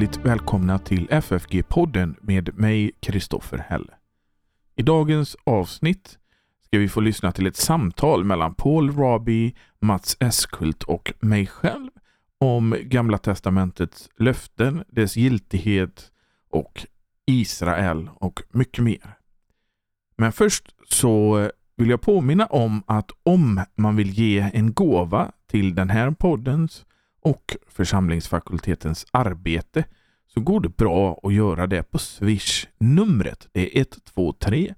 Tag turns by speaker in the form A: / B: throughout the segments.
A: hjärtligt välkomna till FFG-podden med mig, Kristoffer Häll. I dagens avsnitt ska vi få lyssna till ett samtal mellan Paul Rabi, Mats Eskult och mig själv om Gamla Testamentets löften, dess giltighet och Israel och mycket mer. Men först så vill jag påminna om att om man vill ge en gåva till den här poddens och församlingsfakultetens arbete så går det bra att göra det på Swish. Numret är 123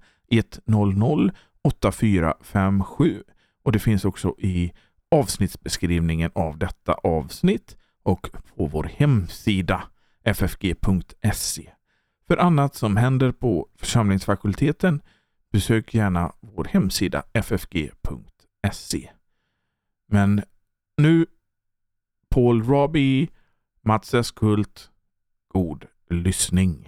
A: 100 8457 och det finns också i avsnittsbeskrivningen av detta avsnitt och på vår hemsida ffg.se. För annat som händer på församlingsfakulteten besök gärna vår hemsida ffg.se. Men nu Paul Robbie, Mats Eskult, god lyssning.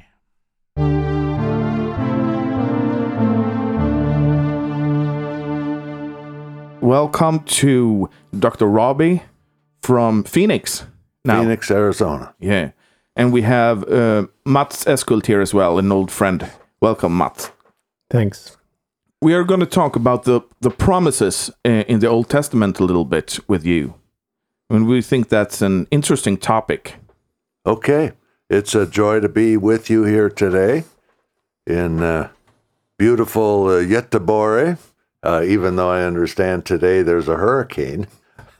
A: Welcome to Dr. Raabe from Phoenix.
B: Now. Phoenix, Arizona.
A: Yeah. And we have uh, Mats Eskhult here as well, an old friend. Welcome, Mats.
C: Thanks.
A: We are going to talk about the, the promises uh, in the Old Testament a little bit with you. And we think that's an interesting topic.
B: Okay. It's a joy to be with you here today in uh, beautiful uh, Göteborg, uh, even though I understand today there's a hurricane.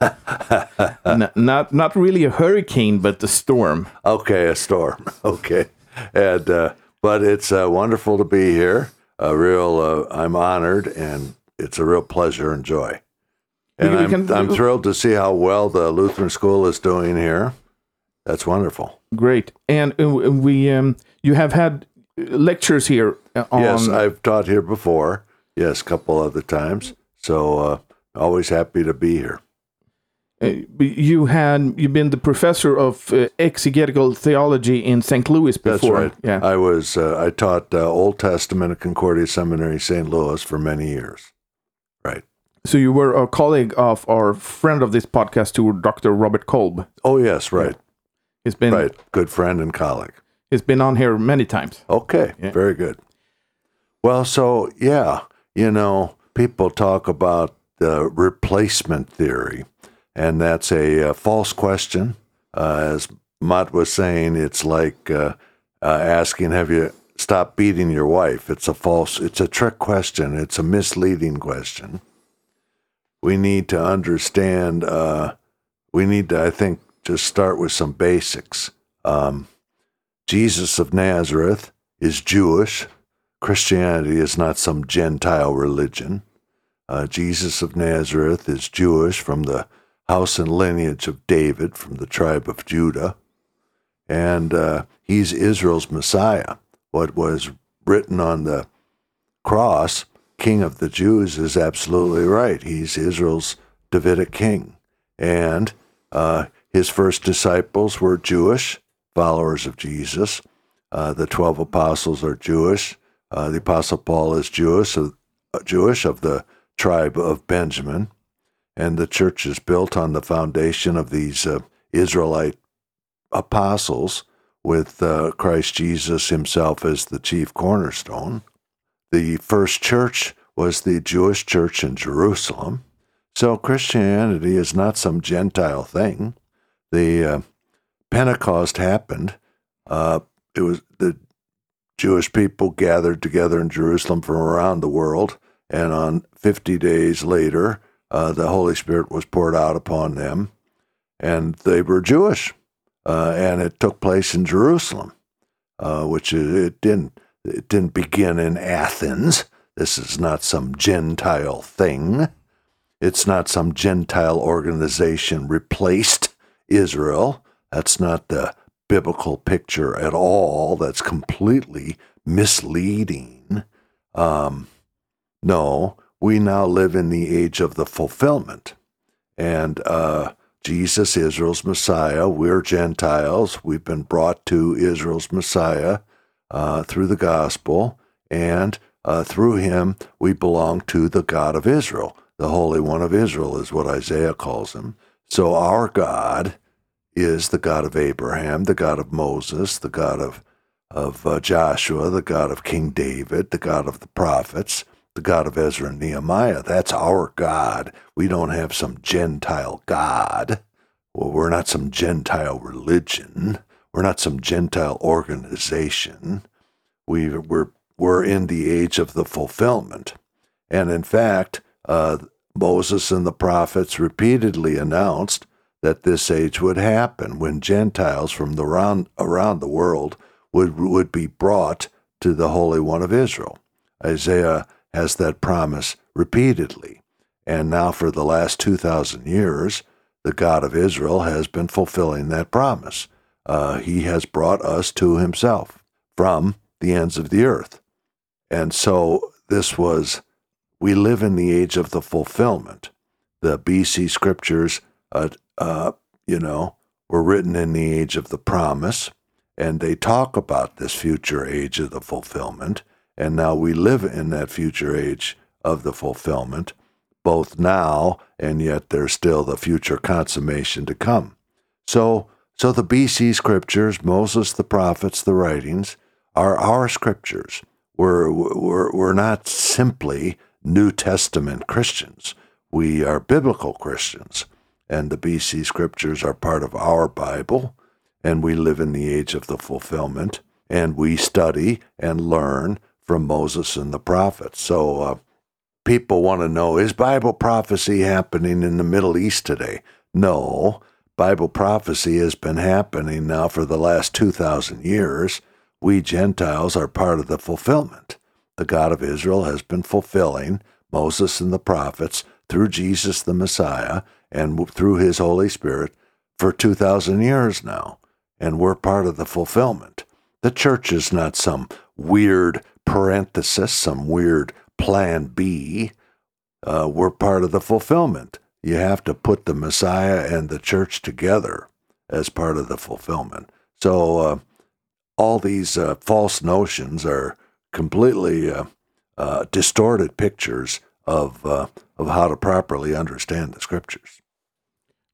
A: N- not not really a hurricane, but a storm.
B: Okay, a storm. Okay, and uh, but it's uh, wonderful to be here. A real, uh, I'm honored, and it's a real pleasure and joy. And I'm, I'm thrilled to see how well the Lutheran School is doing here. That's wonderful.
A: Great, and uh, we um, you have had lectures here.
B: Uh, on... Yes, I've taught here before. Yes, a couple of other times. So uh, always happy to be here.
A: Uh, you had you've been the professor of uh, exegetical theology in St. Louis before.
B: That's right. Yeah, I was. Uh, I taught uh, Old Testament at Concordia Seminary, St. Louis, for many years. Right.
A: So you were a colleague of our friend of this podcast, too, Dr. Robert Kolb.
B: Oh yes, right.
A: He's been
B: right. Good friend and colleague.
A: He's been on here many times.
B: Okay, yeah. very good. Well, so yeah, you know, people talk about the replacement theory and that's a, uh, false question. Uh, as Matt was saying, it's like uh, uh, asking, "Have you stopped beating your wife?" It's a false. It's a trick question. It's a misleading question. We need to understand. Uh, we need to, I think, just start with some basics. Um, Jesus of Nazareth is Jewish. Christianity is not some Gentile religion. Uh, Jesus of Nazareth is Jewish from the house and lineage of David from the tribe of Judah. And uh, he's Israel's Messiah. What was written on the cross, King of the Jews, is absolutely right. He's Israel's Davidic king. And uh, his first disciples were Jewish, followers of Jesus. Uh, the 12 apostles are Jewish. Uh, the apostle Paul is Jewish, uh, Jewish of the tribe of Benjamin and the church is built on the foundation of these uh, Israelite apostles, with uh, Christ Jesus himself as the chief cornerstone. The first church was the Jewish church in Jerusalem. So Christianity is not some Gentile thing. The uh, Pentecost happened. Uh, it was the Jewish people gathered together in Jerusalem from around the world, and on 50 days later, uh, the Holy Spirit was poured out upon them, and they were Jewish, uh, and it took place in Jerusalem, uh, which it didn't it didn't begin in Athens. This is not some Gentile thing. It's not some Gentile organization replaced Israel. That's not the biblical picture at all. That's completely misleading. Um, no, we now live in the age of the fulfillment. And uh, Jesus, Israel's Messiah, we're Gentiles. We've been brought to Israel's Messiah uh, through the gospel, and uh, through him we belong to the God of Israel. The Holy One of Israel is what Isaiah calls him. So our God is the God of Abraham, the God of Moses, the God of of uh, Joshua, the God of King David, the God of the prophets, the God of Ezra and Nehemiah. That's our God. We don't have some Gentile God. Well, we're not some Gentile religion. We're not some Gentile organization. We, we're, we're in the age of the fulfillment. And in fact, uh, Moses and the prophets repeatedly announced that this age would happen when Gentiles from the round, around the world would, would be brought to the Holy One of Israel. Isaiah has that promise repeatedly. And now, for the last 2,000 years, the God of Israel has been fulfilling that promise. Uh, he has brought us to himself from the ends of the earth. And so, this was, we live in the age of the fulfillment. The BC scriptures, uh, uh, you know, were written in the age of the promise and they talk about this future age of the fulfillment. And now we live in that future age of the fulfillment, both now and yet there's still the future consummation to come. So, so the BC scriptures, Moses, the prophets, the writings, are our scriptures. We're, we're, we're not simply New Testament Christians. We are biblical Christians. And the BC scriptures are part of our Bible and we live in the age of the fulfillment, and we study and learn from Moses and the prophets. So uh, people want to know is Bible prophecy happening in the Middle East today? No. Bible prophecy has been happening now for the last 2,000 years. We Gentiles are part of the fulfillment. The God of Israel has been fulfilling Moses and the prophets through Jesus the Messiah and through his Holy Spirit for 2,000 years now and we're part of the fulfillment. The church is not some weird parenthesis, some weird plan B. Uh, we're part of the fulfillment. You have to put the Messiah and the church together as part of the fulfillment. So uh, all these uh, false notions are completely uh, uh, distorted pictures of uh, of how to properly understand the scriptures.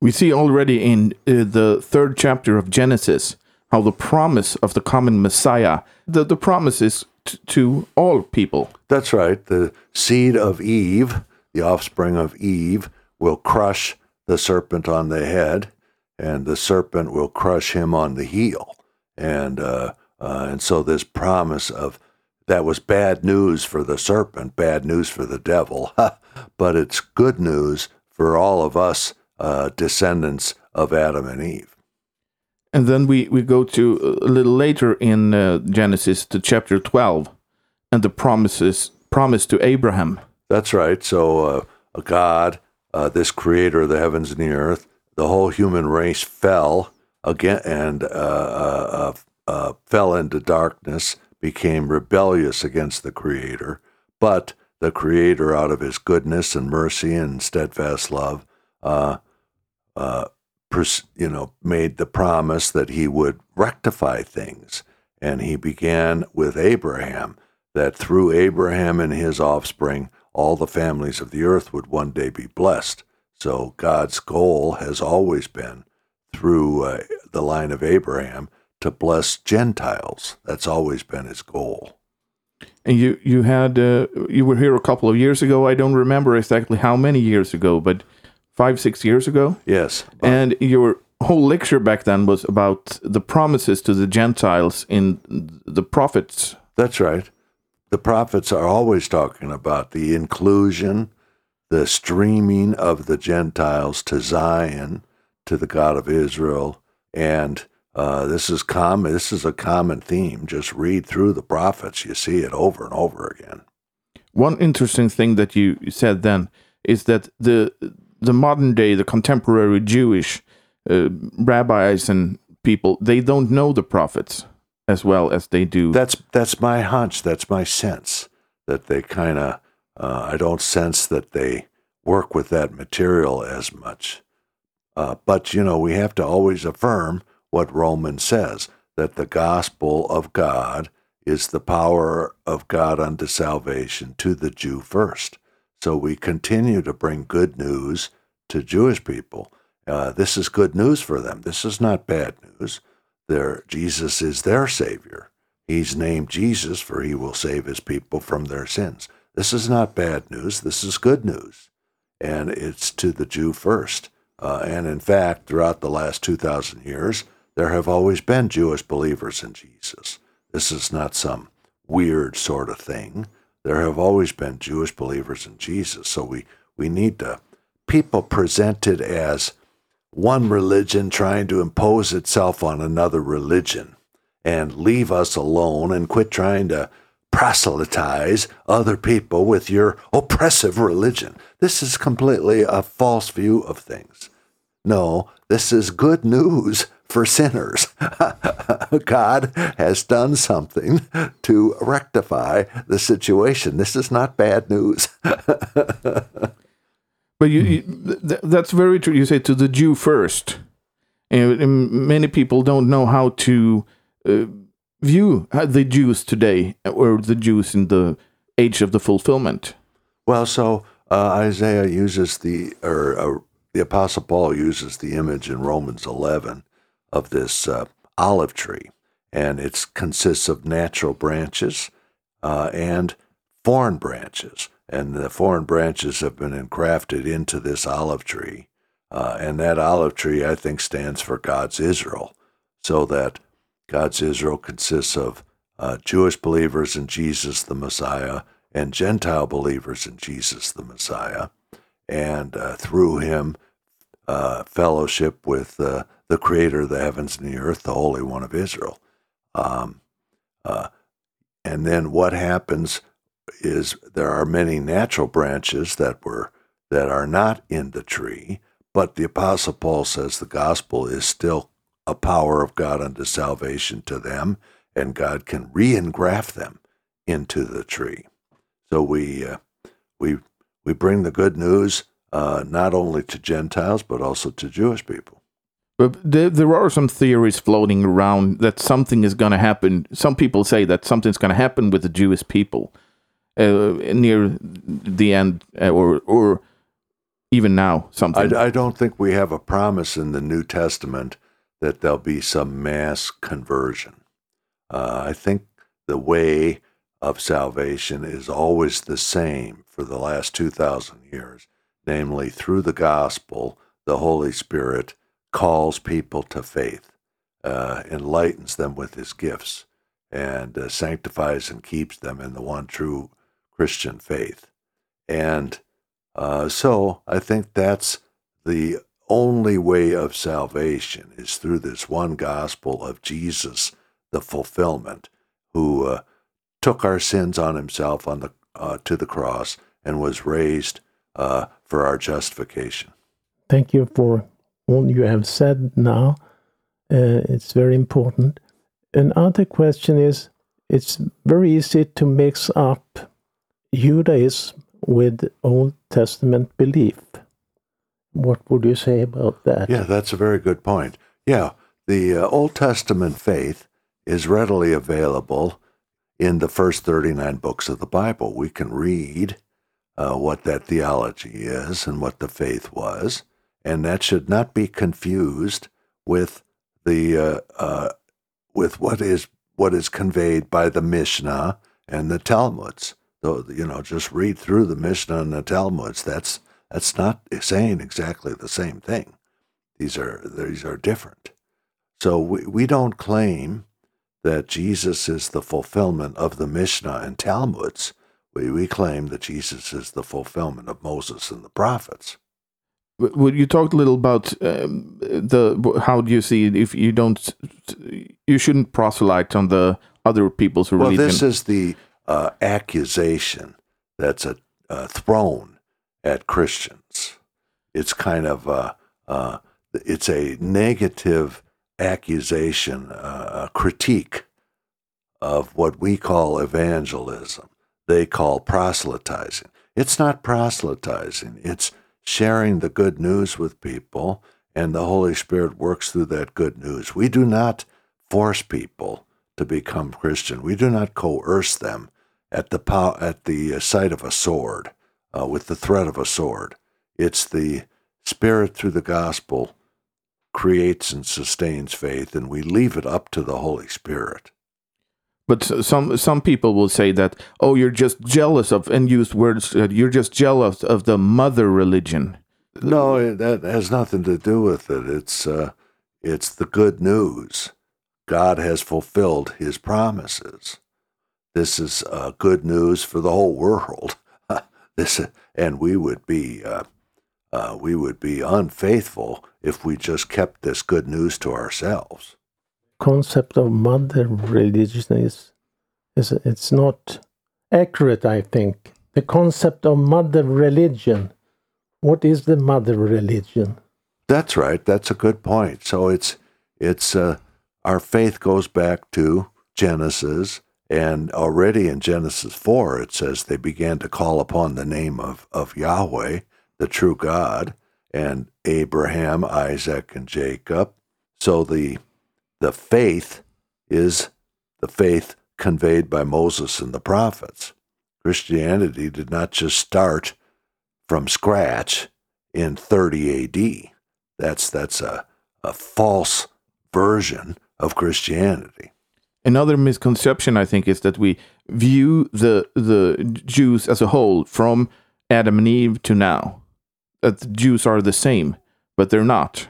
A: We see already in uh, the third chapter of Genesis how the promise of the common Messiah, the, the promise is t- to all people.
B: That's right. The seed of Eve, the offspring of Eve, will crush the serpent on the head, and the serpent will crush him on the heel. And uh, uh, and so this promise of that was bad news for the serpent, bad news for the devil, but it's good news for all of us uh, descendants of Adam and Eve.
A: And then we, we go to a little later in uh, Genesis to chapter 12 and the promises promise to Abraham.
B: That's right. So, uh, a God, uh, this creator of the heavens and the earth, the whole human race fell again and uh, uh, fell into darkness, became rebellious against the creator. But the creator, out of his goodness and mercy and steadfast love, uh, you know, made the promise that he would rectify things. And he began with Abraham, that through Abraham and his offspring, all the families of the earth would one day be blessed. So God's goal has always been through uh, the line of Abraham to bless Gentiles. That's always been his goal.
A: And you you had uh, you were here a couple of years ago. I don't remember exactly how many years ago, but five, six years ago.
B: Yes.
A: And your whole lecture back then was about the promises to the Gentiles in the prophets.
B: That's right. The prophets are always talking about the inclusion, the streaming of the Gentiles to Zion, to the God of Israel, and uh, this is common. This is a common theme. Just read through the prophets; you see it over and over again.
A: One interesting thing that you said then is that the the modern day, the contemporary Jewish uh, rabbis and people, they don't know the prophets as well as they do.
B: That's that's my hunch. That's my sense that they kind of. Uh, I don't sense that they work with that material as much. Uh, but you know, we have to always affirm what Romans says that the gospel of God is the power of God unto salvation to the Jew first. So we continue to bring good news to Jewish people. Uh, this is good news for them. This is not bad news. Their, Jesus is their Savior. He's named Jesus, for he will save his people from their sins. This is not bad news. This is good news. And it's to the Jew first. Uh, and in fact, throughout the last 2,000 years, there have always been Jewish believers in Jesus. This is not some weird sort of thing. There have always been Jewish believers in Jesus. So we, we need to, people presented as one religion trying to impose itself on another religion and leave us alone and quit trying to proselytize other people with your oppressive religion. This is completely a false view of things. No, this is good news for sinners. God has done something to rectify the situation. This is not bad news.
A: But you, you th- that's very true. You say to the Jew first, and, and many people don't know how to uh, view the Jews today or the Jews in the age of the fulfillment.
B: Well, so uh, Isaiah uses the, or uh, the Apostle Paul uses the image in Romans 11 of this uh, olive tree, and it consists of natural branches uh, and foreign branches. And the foreign branches have been engrafted into this olive tree. Uh, and that olive tree, I think, stands for God's Israel, so that God's Israel consists of uh, Jewish believers in Jesus the Messiah and Gentile believers in Jesus the Messiah, and uh, through him, uh, fellowship with uh, the Creator of the heavens and the earth, the Holy One of Israel. Um, uh, and then what happens is there are many natural branches that were that are not in the tree, but the apostle Paul says the gospel is still a power of God unto salvation to them, and God can re-engraft them into the tree. So we uh, we we bring the good news uh, not only to Gentiles but also to Jewish people.
A: But there, there are some theories floating around that something is going to happen. Some people say that something's going to happen with the Jewish people uh, near the end uh, or or even now something
B: I, I, don't think we have a promise in the new testament that there'll be some mass conversion uh, i think the way of salvation is always the same for the last 2000 years namely through the gospel the holy spirit calls people to faith uh, enlightens them with his gifts and uh, sanctifies and keeps them in the one true Christian faith. And uh, so I think that's the only way of salvation is through this one gospel of Jesus, the fulfillment, who uh, took our sins on himself on the uh, to the cross and was raised uh, for our justification.
C: Thank you for all you have said now. Uh, it's very important. Another question is it's very easy to mix up Judaism with Old Testament belief. What would you say about that?
B: Yeah, that's a very good point. Yeah, the uh, Old Testament faith is readily available in the first 39 books of the Bible. We can read uh, what that theology is and what the faith was, and that should not be confused with the uh, uh with what is what is conveyed by the Mishnah and the Talmuds So, you know, just read through the Mishnah and the Talmuds. That's that's not saying exactly the same thing. These are these are different. So we, we don't claim that Jesus is the fulfillment of the Mishnah and Talmuds. We, we claim that Jesus is the fulfillment of Moses and the prophets.
A: Would you talk a little about um, the how do you see it if you don't you shouldn't proselyte on the other people's religion?
B: Well, this is the uh, accusation that's a, uh, thrown at Christians. It's kind of a, uh, it's a negative accusation, uh, a critique of what we call evangelism. They call proselytizing. It's not proselytizing. It's sharing the good news with people, and the Holy Spirit works through that good news. We do not force people to become Christian. We do not coerce them at the at the sight of a sword, uh, with the threat of a sword. It's the Spirit through the gospel creates and sustains faith, and we leave it up to the Holy Spirit.
A: But some some people will say that oh you're just jealous of and use words that you're just jealous of the mother religion.
B: No, that has nothing to do with it. It's uh, it's the good news. God has fulfilled His promises. This is uh, good news for the whole world. this and we would be uh, uh, we would be unfaithful if we just kept this good news to ourselves.
C: Concept of mother religion is, is it's not accurate. I think the concept of mother religion. What is the mother religion?
B: That's right. That's a good point. So it's it's uh, our faith goes back to Genesis, and already in Genesis four it says they began to call upon the name of of Yahweh, the true God, and Abraham, Isaac, and Jacob. So the the faith is the faith conveyed by Moses and the prophets. Christianity did not just start from scratch in 30 AD. That's that's a, a false version of Christianity.
A: Another misconception I think is that we view the the Jews as a whole from Adam and Eve to now. That the Jews are the same, but they're not.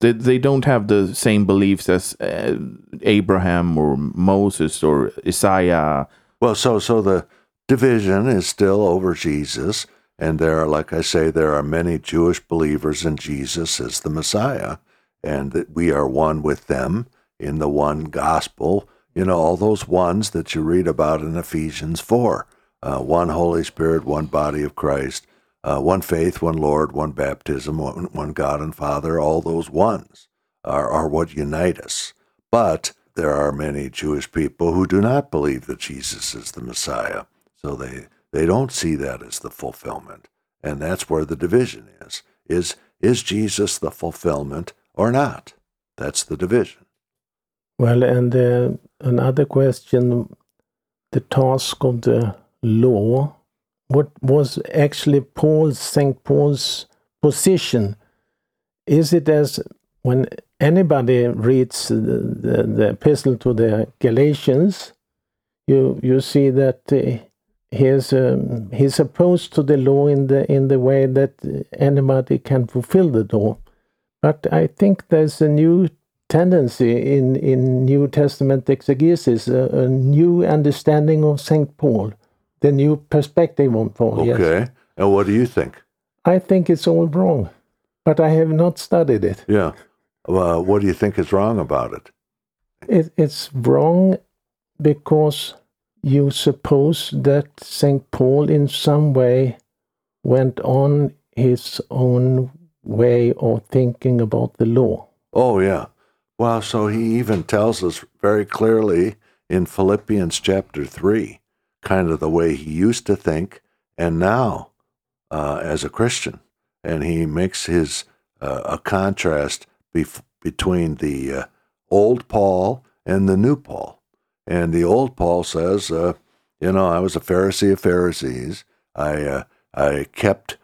A: They they don't have the same beliefs as uh, Abraham or Moses or Isaiah.
B: Well, so so the division is still over Jesus, and there are, like I say, there are many Jewish believers in Jesus as the Messiah, and that we are one with them in the one gospel. You know, all those ones that you read about in Ephesians four: uh, one Holy Spirit, one body of Christ, uh, one faith, one Lord, one baptism, one, one God and Father. All those ones are, are what unite us. But there are many Jewish people who do not believe that Jesus is the Messiah. So they, they don't see that as the fulfillment. And that's where the division is. Is is Jesus the fulfillment or not? That's the division.
C: Well, and uh, another question: the task of the law. What was actually Paul's Saint Paul's position? Is it as when anybody reads the, the, the epistle to the Galatians, you you see that uh, he's um, he's opposed to the law in the in the way that anybody can fulfill the law. But I think there's a new tendency in in New Testament exegesis, a, a new understanding of Saint Paul, the new perspective on Paul. yes.
B: Okay. And what do you think?
C: I think it's all wrong, but I have not studied it.
B: Yeah. Uh, what do you think is wrong about it?
C: it it's wrong because you suppose that St. Paul, in some way, went on his own way of thinking about the law.
B: Oh, yeah. Well, so he even tells us very clearly in Philippians chapter 3, kind of the way he used to think and now uh, as a Christian. And he makes his uh, a contrast bef- between the uh, old Paul and the new Paul. And the old Paul says, uh, you know, I was a Pharisee of Pharisees. I, uh, I kept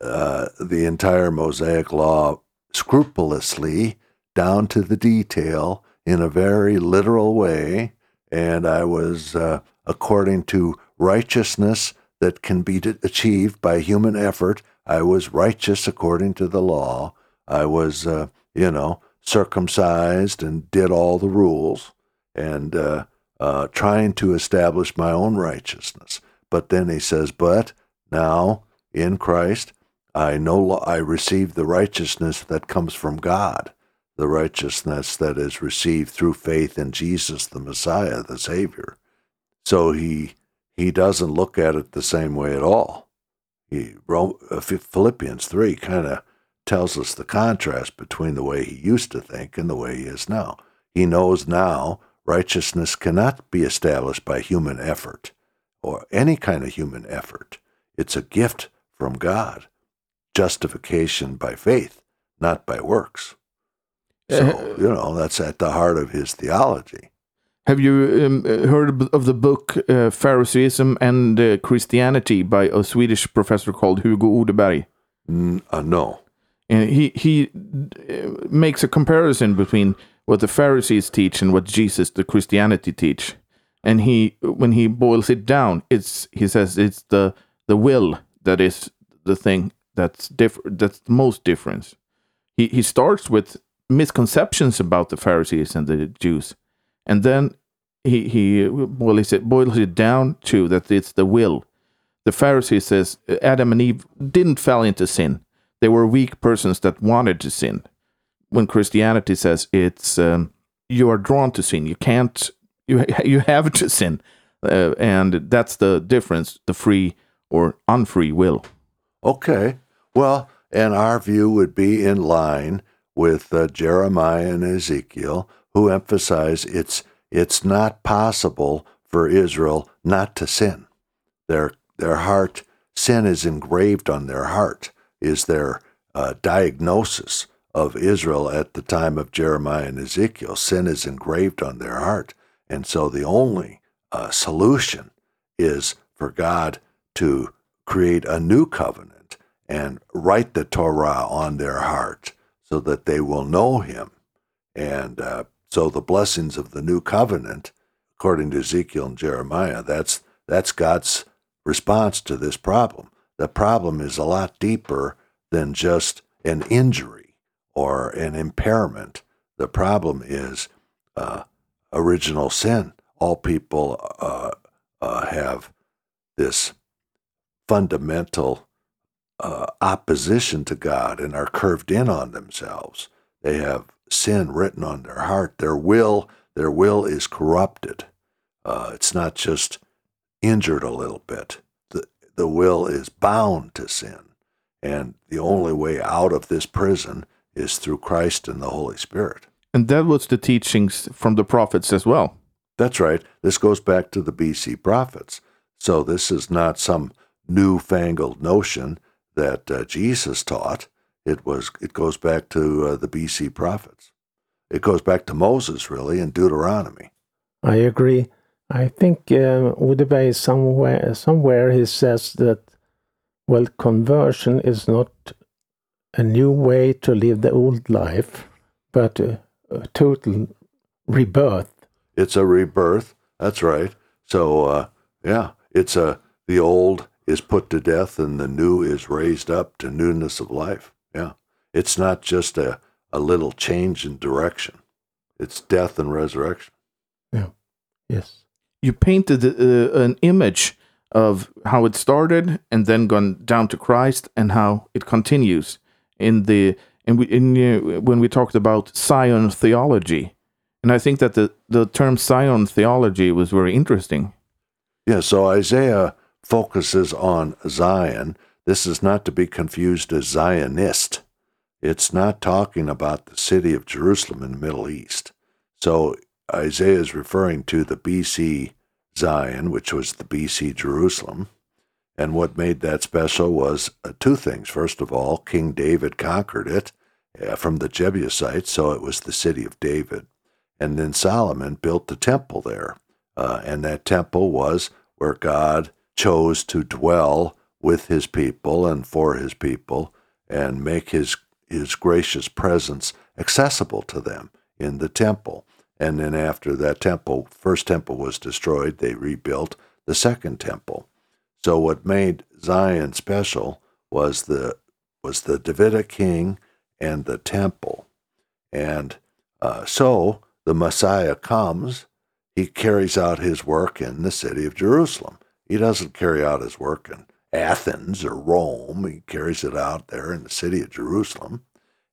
B: uh, the entire Mosaic law scrupulously down to the detail in a very literal way, and I was uh, according to righteousness that can be achieved by human effort. I was righteous according to the law. I was, uh, you know, circumcised and did all the rules and uh, uh, trying to establish my own righteousness. But then he says, "But now in Christ, I no lo- I receive the righteousness that comes from God." the righteousness that is received through faith in Jesus the Messiah, the Savior. So he he doesn't look at it the same way at all. He, uh, Philippians 3 kind of tells us the contrast between the way he used to think and the way he is now. He knows now righteousness cannot be established by human effort or any kind of human effort. It's a gift from God, justification by faith, not by works. So, you know, that's at the heart of his theology.
A: Have you um, uh, heard of the book uh, Phariseeism and uh, Christianity by a Swedish professor called Hugo Odeberg?
B: N- uh, no.
A: and he he uh, makes a comparison between what the Pharisees teach and what Jesus, the Christianity, teach. And he, when he boils it down, it's he says it's the the will that is the thing that's different. That's the most difference. He he starts with misconceptions about the Pharisees and the Jews, and then he he boils it boils it down to that it's the will. The Pharisees says Adam and Eve didn't fall into sin. They were weak persons that wanted to sin. When Christianity says it's um, you are drawn to sin, you can't you you have to sin, uh, and that's the difference: the free or unfree will.
B: Okay. Well, and our view would be in line with uh, Jeremiah and Ezekiel, who emphasize it's it's not possible for Israel not to sin. Their their heart sin is engraved on their heart. Is their uh, diagnosis of Israel at the time of Jeremiah and Ezekiel? Sin is engraved on their heart, and so the only uh, solution is for God to create a new covenant and write the Torah on their heart so that they will know Him. And uh, so the blessings of the new covenant, according to Ezekiel and Jeremiah, that's, that's God's response to this problem. The problem is a lot deeper than just an injury or an impairment. The problem is uh, original sin. All people uh, uh, have this fundamental uh, opposition to God and are curved in on themselves. They have sin written on their heart. Their will, their will is corrupted. Uh, it's not just injured a little bit. The, the will is bound to sin. And the only way out of this prison is through Christ and the Holy Spirit.
A: And that was the teachings from the prophets as well.
B: That's right. This goes back to the BC prophets. So this is not some newfangled notion that uh, Jesus taught. It was. It goes back to uh, the BC prophets. It goes back to Moses, really, in Deuteronomy.
C: I agree. I think uh, Odeberg somewhere somewhere he says that well, conversion is not a new way to live the old life, but a, a total rebirth.
B: It's a rebirth. That's right. So uh, yeah, it's a the old is put to death and the new is raised up to newness of life. Yeah. It's not just a, a little change in direction, it's death and resurrection.
C: Yeah. Yes.
A: You painted uh, an image of how it started and then gone down to Christ and how it continues in the in, we, in uh, when we talked about Zion theology. And I think that the, the term Zion theology was very interesting.
B: Yeah, so Isaiah focuses on Zion. This is not to be confused as Zionist. It's not talking about the city of Jerusalem in the Middle East. So Isaiah is referring to the BC Zion, which was the BC Jerusalem. And what made that special was uh, two things. First of all, King David conquered it uh, from the Jebusites, so it was the city of David. And then Solomon built the temple there. Uh, and that temple was where God chose to dwell with his people and for his people and make his, his gracious presence accessible to them in the temple. And then after that temple, first temple was destroyed, they rebuilt the second temple. So what made Zion special was the was the Davidic king and the temple. And uh, so the Messiah comes, he carries out his work in the city of Jerusalem. He doesn't carry out his work in Athens or Rome. He carries it out there in the city of Jerusalem.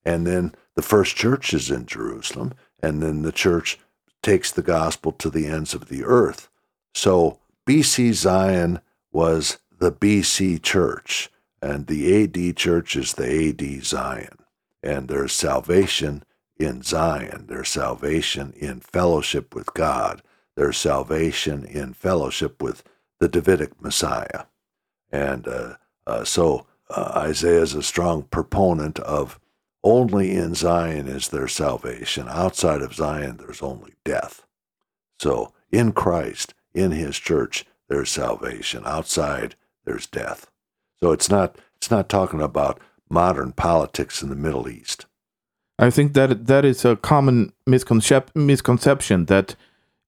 B: And then the first church is in Jerusalem and then the church takes the gospel to the ends of the earth. So BC Zion was the BC church, and the AD church is the AD Zion. And there's salvation in Zion, there's salvation in fellowship with God, there's salvation in fellowship with the Davidic Messiah. And uh, uh, so uh, Isaiah is a strong proponent of only in Zion is there salvation. Outside of Zion, there's only death. So in Christ, in his church, there's salvation. Outside, there's death. So it's not it's not talking about modern politics in the Middle East.
A: I think that that is a common misconcep- misconception that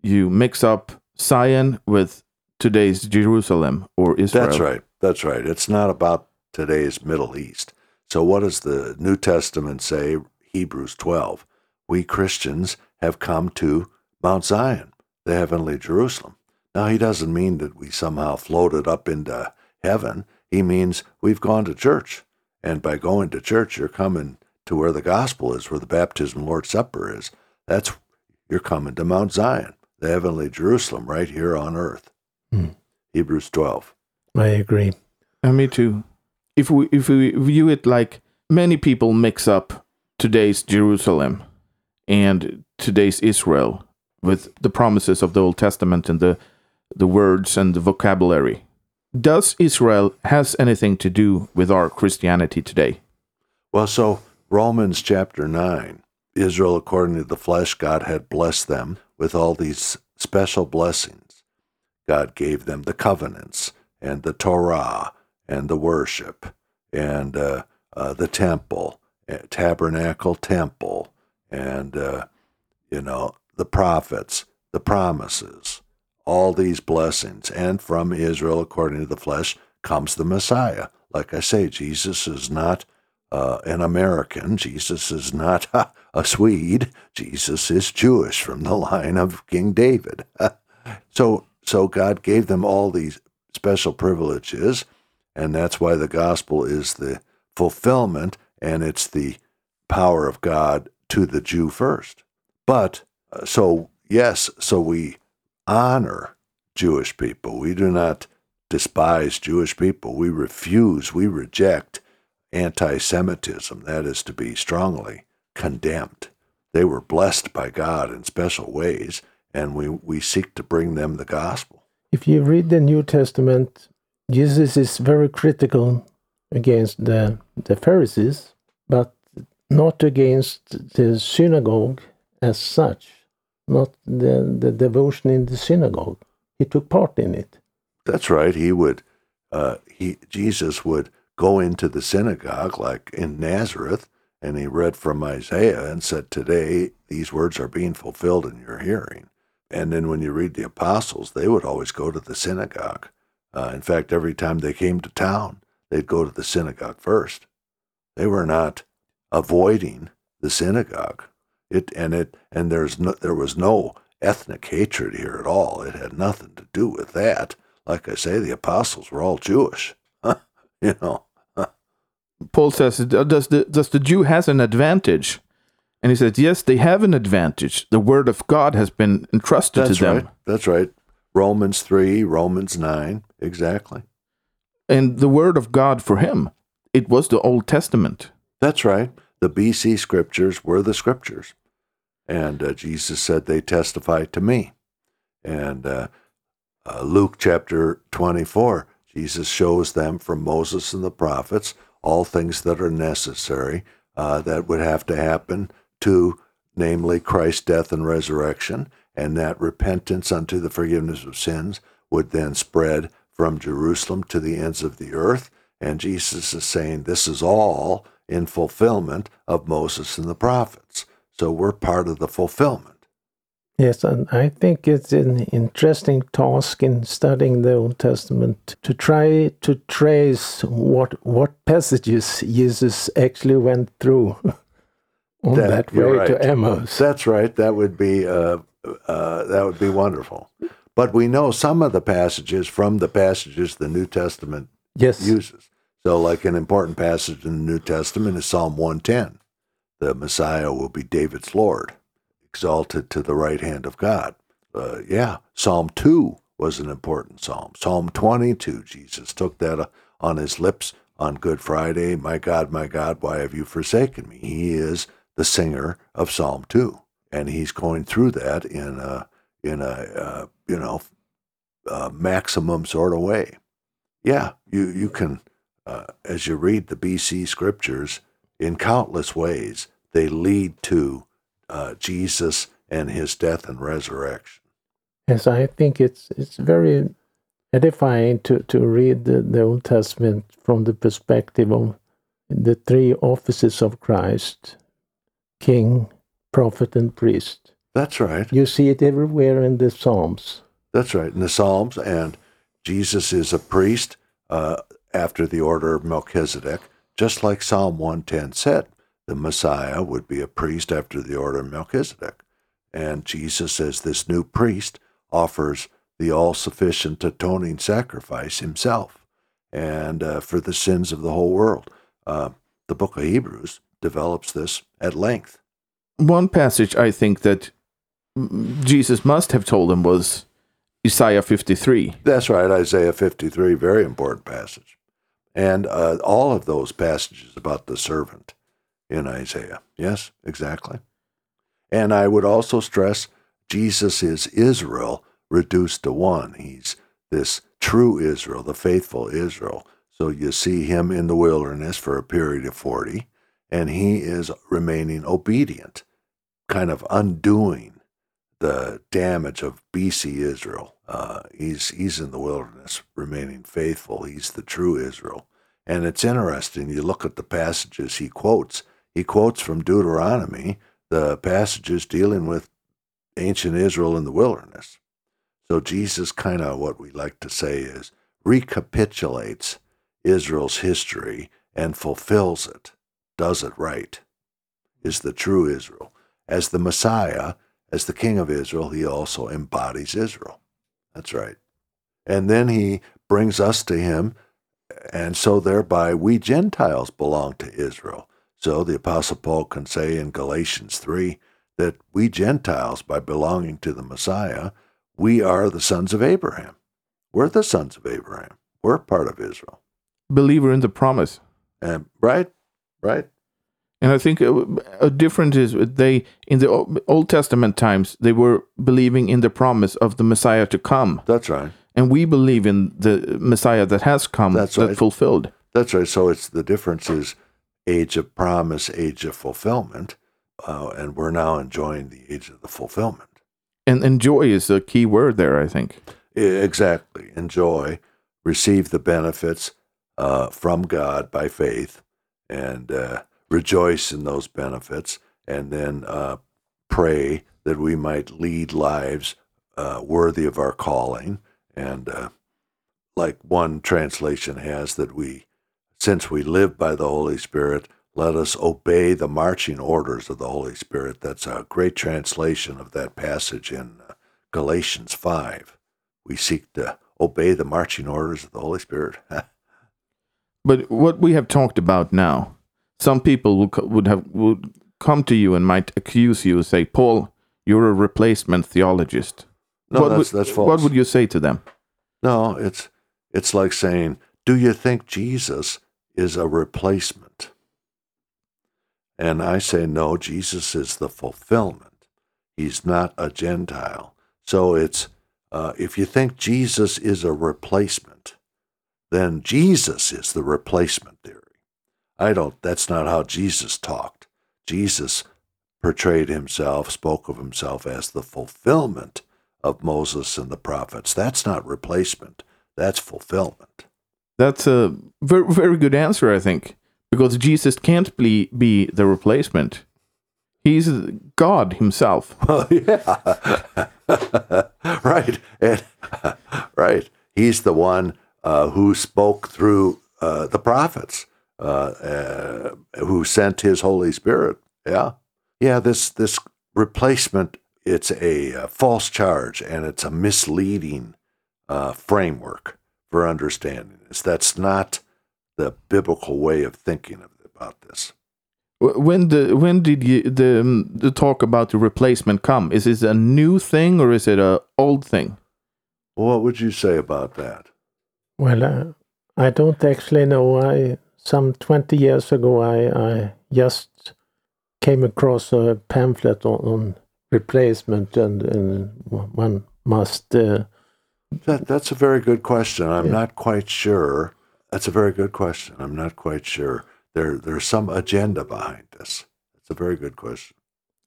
A: you mix up Zion with today's Jerusalem or Israel.
B: That's right. That's right. It's not about today's Middle East. So, what does the New Testament say? Hebrews 12. We Christians have come to Mount Zion, the heavenly Jerusalem. Now, he doesn't mean that we somehow floated up into heaven. He means we've gone to church. And by going to church, you're coming to where the gospel is, where the baptism Lord's Supper is. That's you're coming to Mount Zion, the heavenly Jerusalem, right here on earth.
C: Hmm.
B: Hebrews 12.
C: I agree.
A: And me too. If we if we view it like many people mix up today's Jerusalem and today's Israel with the promises of the Old Testament and the the words and the vocabulary. Does Israel has anything to do with our Christianity today?
B: Well, so Romans chapter 9, Israel according to the flesh, God had blessed them with all these special blessings. God gave them the covenants and the Torah and the worship and uh, uh, the temple, uh, tabernacle temple, and, uh, you know, the prophets, the promises, all these blessings. And from Israel, according to the flesh, comes the Messiah. Like I say, Jesus is not uh, an American. Jesus is not a Swede. Jesus is Jewish from the line of King David. so, so God gave them all these special privileges, and that's why the gospel is the fulfillment and it's the power of God to the Jew first. But uh, so yes, so we honor Jewish people. We do not despise Jewish people. We refuse, we reject anti Semitism. That is to be strongly condemned. They were blessed by God in special ways, and we, we seek to bring them the gospel.
C: If you read the New Testament, Jesus is very critical against the, the Pharisees, but not against the synagogue as such, not the, the devotion in the synagogue. He took part in it.
B: That's right. He would, uh, he Jesus would go into the synagogue, like in Nazareth, and he read from Isaiah and said, Today these words are being fulfilled in your hearing. And then when you read the apostles, they would always go to the synagogue. Uh, in fact, every time they came to town, they'd go to the synagogue first. They were not avoiding the synagogue. It and it and there's no, there was no ethnic hatred here at all. It had nothing to do with that. Like I say, the apostles were all Jewish. you know.
A: Paul says, "Does the does the Jew has an advantage?" And he says, "Yes, they have an advantage. The word of God has been entrusted
B: That's
A: to them."
B: right. That's right. Romans three, Romans nine, exactly.
A: And the word of God for him, it was the Old Testament.
B: That's right. The BC scriptures were the scriptures, and uh, Jesus said they testify to me. And uh, uh, Luke chapter twenty-four, Jesus shows them from Moses and the prophets all things that are necessary uh, that would have to happen to, namely, Christ's death and resurrection, and that repentance unto the forgiveness of sins would then spread from Jerusalem to the ends of the earth. And Jesus is saying this is all in fulfillment of Moses and the prophets. So we're part of the fulfillment.
C: Yes, and I think it's an interesting task in studying the Old Testament to try to trace what what passages Jesus actually went through on
B: That-
C: that, way
B: right.
C: to Emmaus.
B: That's right. That would be uh, uh, that would be wonderful. But we know some of the passages from the passages the New Testament
C: yes,
B: uses. So, like an important passage in the New Testament is Psalm 110. The Messiah will be David's Lord, exalted to the right hand of God. Uh, yeah, Psalm 2 was an important psalm. Psalm 22, Jesus took that uh, on his lips on Good Friday. My God, my God, why have you forsaken me? He is the singer of Psalm 2. And he's going through that in a, in a uh, you know, uh, maximum sort of way. Yeah, you, you can uh, as you read the BC scriptures, in countless ways, they lead to uh, Jesus and his death and resurrection.
C: yes, I think it's it's very edifying to to read the, the Old Testament from the perspective of the three offices of Christ king, prophet, and priest.
B: That's right.
C: You see it everywhere in the Psalms.
B: That's right. In the Psalms, and Jesus is a priest uh, after the order of Melchizedek, just like Psalm 110 said. The Messiah would be a priest after the order of Melchizedek. And Jesus, as this new priest, offers the all sufficient atoning sacrifice himself and uh, for the sins of the whole world. Uh, the book of Hebrews develops this at length.
A: One passage I think that Jesus must have told them was Isaiah 53.
B: That's right, Isaiah 53, very important passage. And uh, all of those passages about the servant in Isaiah. Yes, exactly. And I would also stress Jesus is Israel reduced to one. He's this true Israel, the faithful Israel. So you see him in the wilderness for a period of 40, and he is remaining obedient, kind of undoing the damage of BC Israel. Uh, he's, he's in the wilderness, remaining faithful. He's the true Israel. And it's interesting, you look at the passages he quotes. He quotes from Deuteronomy the passages dealing with ancient Israel in the wilderness. So Jesus kind of what we like to say is recapitulates Israel's history and fulfills it, does it right, is the true Israel. As the Messiah, as the King of Israel, he also embodies Israel. That's right. And then he brings us to him, and so thereby we Gentiles belong to Israel. So the Apostle Paul can say in Galatians 3 that we Gentiles, by belonging to the Messiah, we are the sons of Abraham. We're the sons of Abraham. We're part of Israel
A: believer in the promise.
B: And right, right.
A: And I think a, a difference is they in the Old Testament times they were believing in the promise of the Messiah to come.
B: That's right.
A: And we believe in the Messiah that has come,
B: That's
A: that
B: right.
A: fulfilled.
B: That's right. So it's the difference is age of promise, age of fulfillment, uh, and we're now enjoying the age of the fulfillment.
A: And enjoy is a key word there, I think.
B: Exactly. Enjoy, receive the benefits, uh, from God by faith and uh, rejoice in those benefits, and then uh, pray that we might lead lives uh, worthy of our calling. And uh, like one translation has, that we, since we live by the Holy Spirit, let us obey the marching orders of the Holy Spirit. That's a great translation of that passage in uh, Galatians 5. We seek to obey the marching orders of the Holy Spirit.
A: But what we have talked about now, some people would, would have would come to you and might accuse you, and say, Paul, you're a replacement theologist.
B: No,
A: what
B: that's,
A: would,
B: that's false.
A: What would you say to them?
B: No, it's it's like saying, "Do you think Jesus is a replacement?" And I say, "No, Jesus is the fulfillment. He's not a Gentile." So it's uh, if you think Jesus is a replacement, then Jesus is the replacement theory. I don't, that's not how Jesus talked. Jesus portrayed himself, spoke of himself as the fulfillment of Moses and the prophets. That's not replacement, that's fulfillment.
A: That's a very, very good answer, I think, because Jesus can't be, be the replacement. He's God himself.
B: Well, yeah. right. And, right. He's the one uh, who spoke through uh, the prophets, uh, uh, who sent his Holy Spirit. Yeah, yeah. This this replacement it's a, a false charge and it's a misleading uh, framework for understanding this. That's not the biblical way of thinking about this.
A: When the when did you, the um, the talk about the replacement come? Is this a new thing or is it a old thing?
B: what would you say about that?
C: Well, uh, I don't actually know. I some twenty years ago, I, I just came across a pamphlet on, on replacement, and, and one must. Uh,
B: that that's a very good question. I'm
C: Yeah.
B: not quite sure. That's a very good question. I'm not quite sure. There there's some agenda behind this. It's a very good question.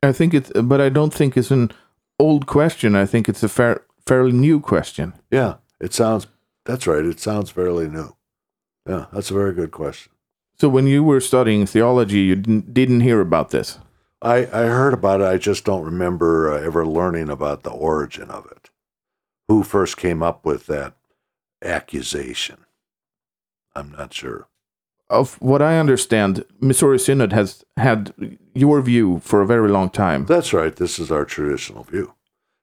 A: I think it's, but I don't think it's an old question. I think it's a fair, fairly new question.
B: Yeah, it sounds. That's right. It sounds fairly new. Yeah, that's a very good question.
A: So when you were studying theology, you didn't, didn't hear about this.
B: I, I heard about it. I just don't remember uh, ever learning about the origin of it. Who first came up with that accusation? I'm not sure.
A: Of what I understand, Missouri Synod has had your view for a very long time.
B: That's right. This is our traditional view.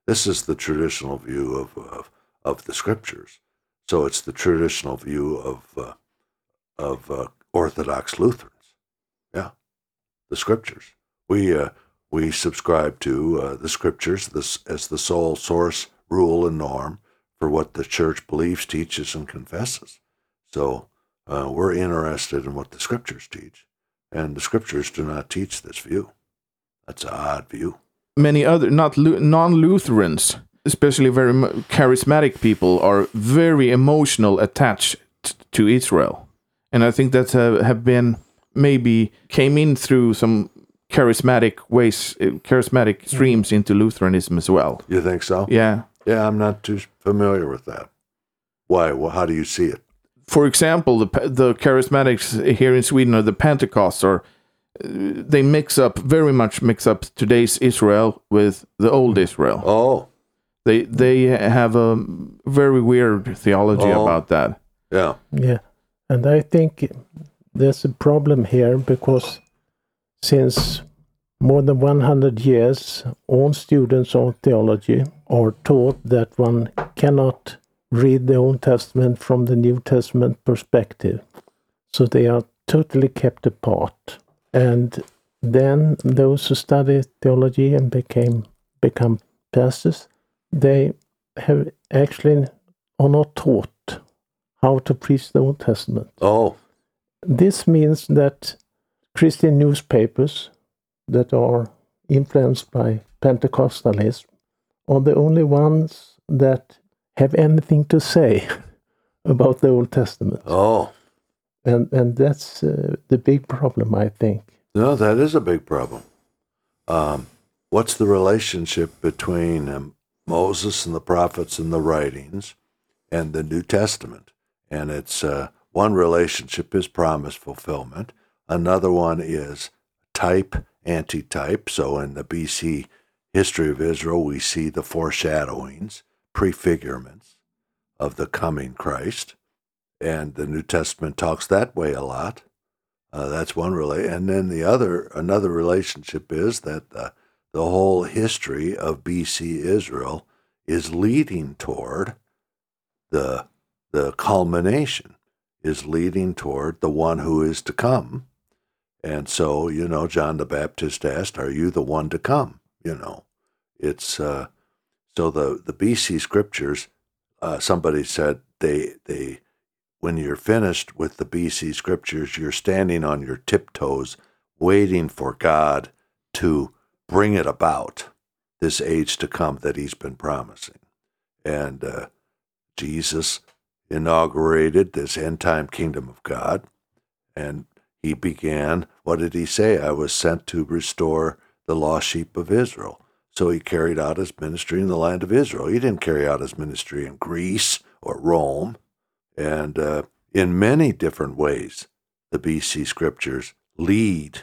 B: This is the traditional view of, of, of the scriptures. So it's the traditional view of, uh, of uh, Orthodox Lutherans. Yeah, the scriptures. We, uh, we subscribe to uh, the scriptures as the sole source, rule, and norm for what the church believes, teaches, and confesses. So uh, we're interested in what the scriptures teach, and the scriptures do not teach this view. That's an odd view.
A: Many other not non-Lutherans, especially very charismatic people, are very emotional attached to Israel, and I think that uh, have been maybe came in through some charismatic ways, uh, charismatic streams into Lutheranism as well.
B: You think so?
A: Yeah.
B: Yeah, I'm not too familiar with that. Why? Well, how do you see it?
A: for example, the the charismatics here in Sweden or the Pentecosts are uh, they mix up very much mix up today's Israel with the old Israel.
B: Oh,
A: They they have a very weird theology
B: Oh.
A: about that.
B: yeah.
C: Yeah, and I think there's a problem here because since more than 100 years, all students of theology are taught that one cannot read the Old Testament from the New Testament perspective. So they are totally kept apart. And then those who study theology and became become pastors, they have actually are not taught how to preach the Old Testament.
B: Oh,
C: This means that Christian newspapers that are influenced by Pentecostalism are the only ones that have anything to say about the Old Testament.
B: oh.
C: And, and that's uh, the big problem, I think.
B: No, that is a big problem. Um, what's the relationship between um, Moses and the prophets and the writings and the New Testament? And it's uh, one relationship is promise fulfillment. Another one is type, anti-type. So in the BC history of Israel, we see the foreshadowings, prefigurements of the coming Christ. And the New Testament talks that way a lot. Uh, that's one relate, and then the other another relationship is that the the whole history of BC Israel is leading toward the the culmination is leading toward the one who is to come, and so you know John the Baptist asked, "Are you the one to come?" You know, it's uh, so the the BC scriptures. Uh, somebody said they they when you're finished with the BC scriptures, you're standing on your tiptoes, waiting for God to bring it about, this age to come that He's been promising. And uh, Jesus inaugurated this end time kingdom of God, and He began, what did He say? I was sent to restore the lost sheep of Israel. So He carried out His ministry in the land of Israel. He didn't carry out His ministry in Greece or Rome. And uh, in many different ways, the BC scriptures lead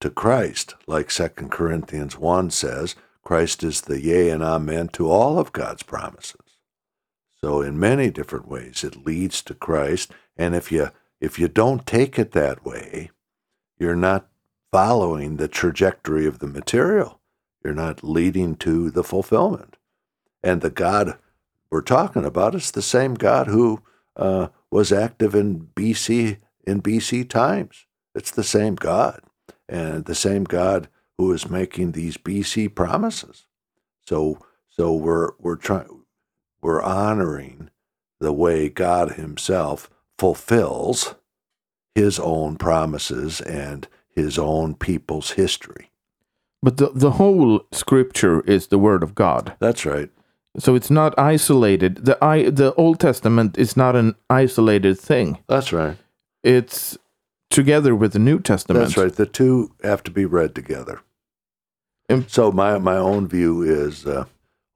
B: to Christ. Like 2 Corinthians 1 says, Christ is the yea and amen to all of God's promises. So in many different ways it leads to Christ. And if you if you don't take it that way, you're not following the trajectory of the material. You're not leading to the fulfillment. And the God we're talking about is the same God who uh, was active in BC in BC times. It's the same God, and the same God who is making these BC promises. So, so we're we're trying we're honoring the way God Himself fulfills His own promises and His own people's history.
A: But the the whole scripture is the word of God.
B: That's right.
A: So it's not isolated. The I the Old Testament is not an isolated thing.
B: That's right.
A: It's together with the New Testament.
B: That's right. The two have to be read together.
A: And-
B: so my my own view is uh,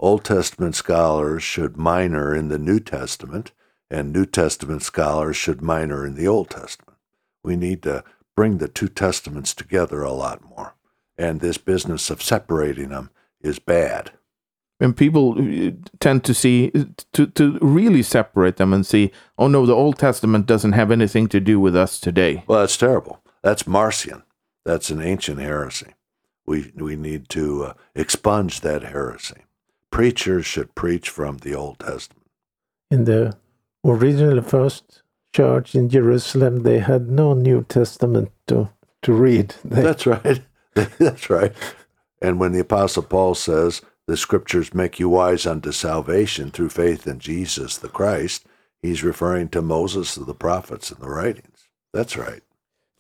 B: Old Testament scholars should minor in the New Testament, and New Testament scholars should minor in the Old Testament. We need to bring the two testaments together a lot more. And this business of separating them is bad.
A: And people uh, tend to see to to really separate them and see, oh no, the Old Testament doesn't have anything to do with us today.
B: Well, that's terrible. That's Marcion. That's an ancient heresy. We we need to uh, expunge that heresy. Preachers should preach from the Old Testament.
C: In the original first church in Jerusalem, they had no New Testament to to read. They,
B: That's right. That's right. And when the Apostle Paul says the scriptures make you wise unto salvation through faith in Jesus the Christ, he's referring to Moses, and the prophets, and the writings. That's right.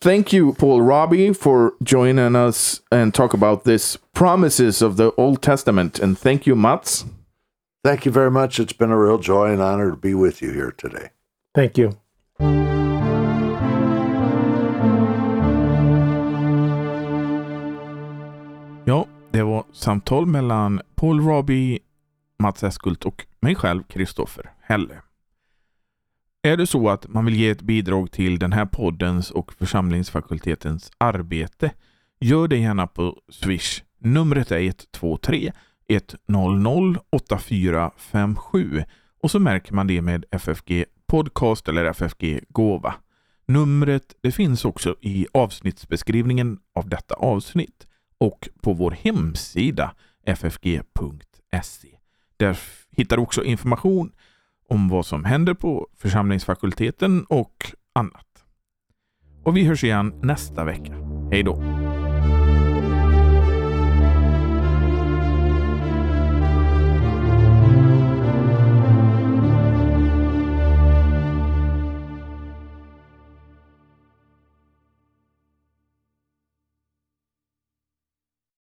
A: Thank you, Paul Raabe, for joining us and talk about this promises of the Old Testament. And thank you, Mats.
B: Thank you very much. It's been a real joy and honor to be with you here today.
C: Thank you.
A: Ja, det var samtal mellan Paul Raabe, Mats Eskhult och mig själv, Kristoffer Helle. Är det så att man vill ge ett bidrag till den här poddens och församlingsfakultetens arbete, gör det gärna på Swish. Numret är 123 100 8457 och så märker man det med FFG Podcast eller FFG Gåva. Numret det finns också i avsnittsbeskrivningen av detta avsnitt och på vår hemsida ffg.se. Där hittar du också information om vad som händer på församlingsfakulteten och annat. Och vi hörs igen nästa vecka. Hej då!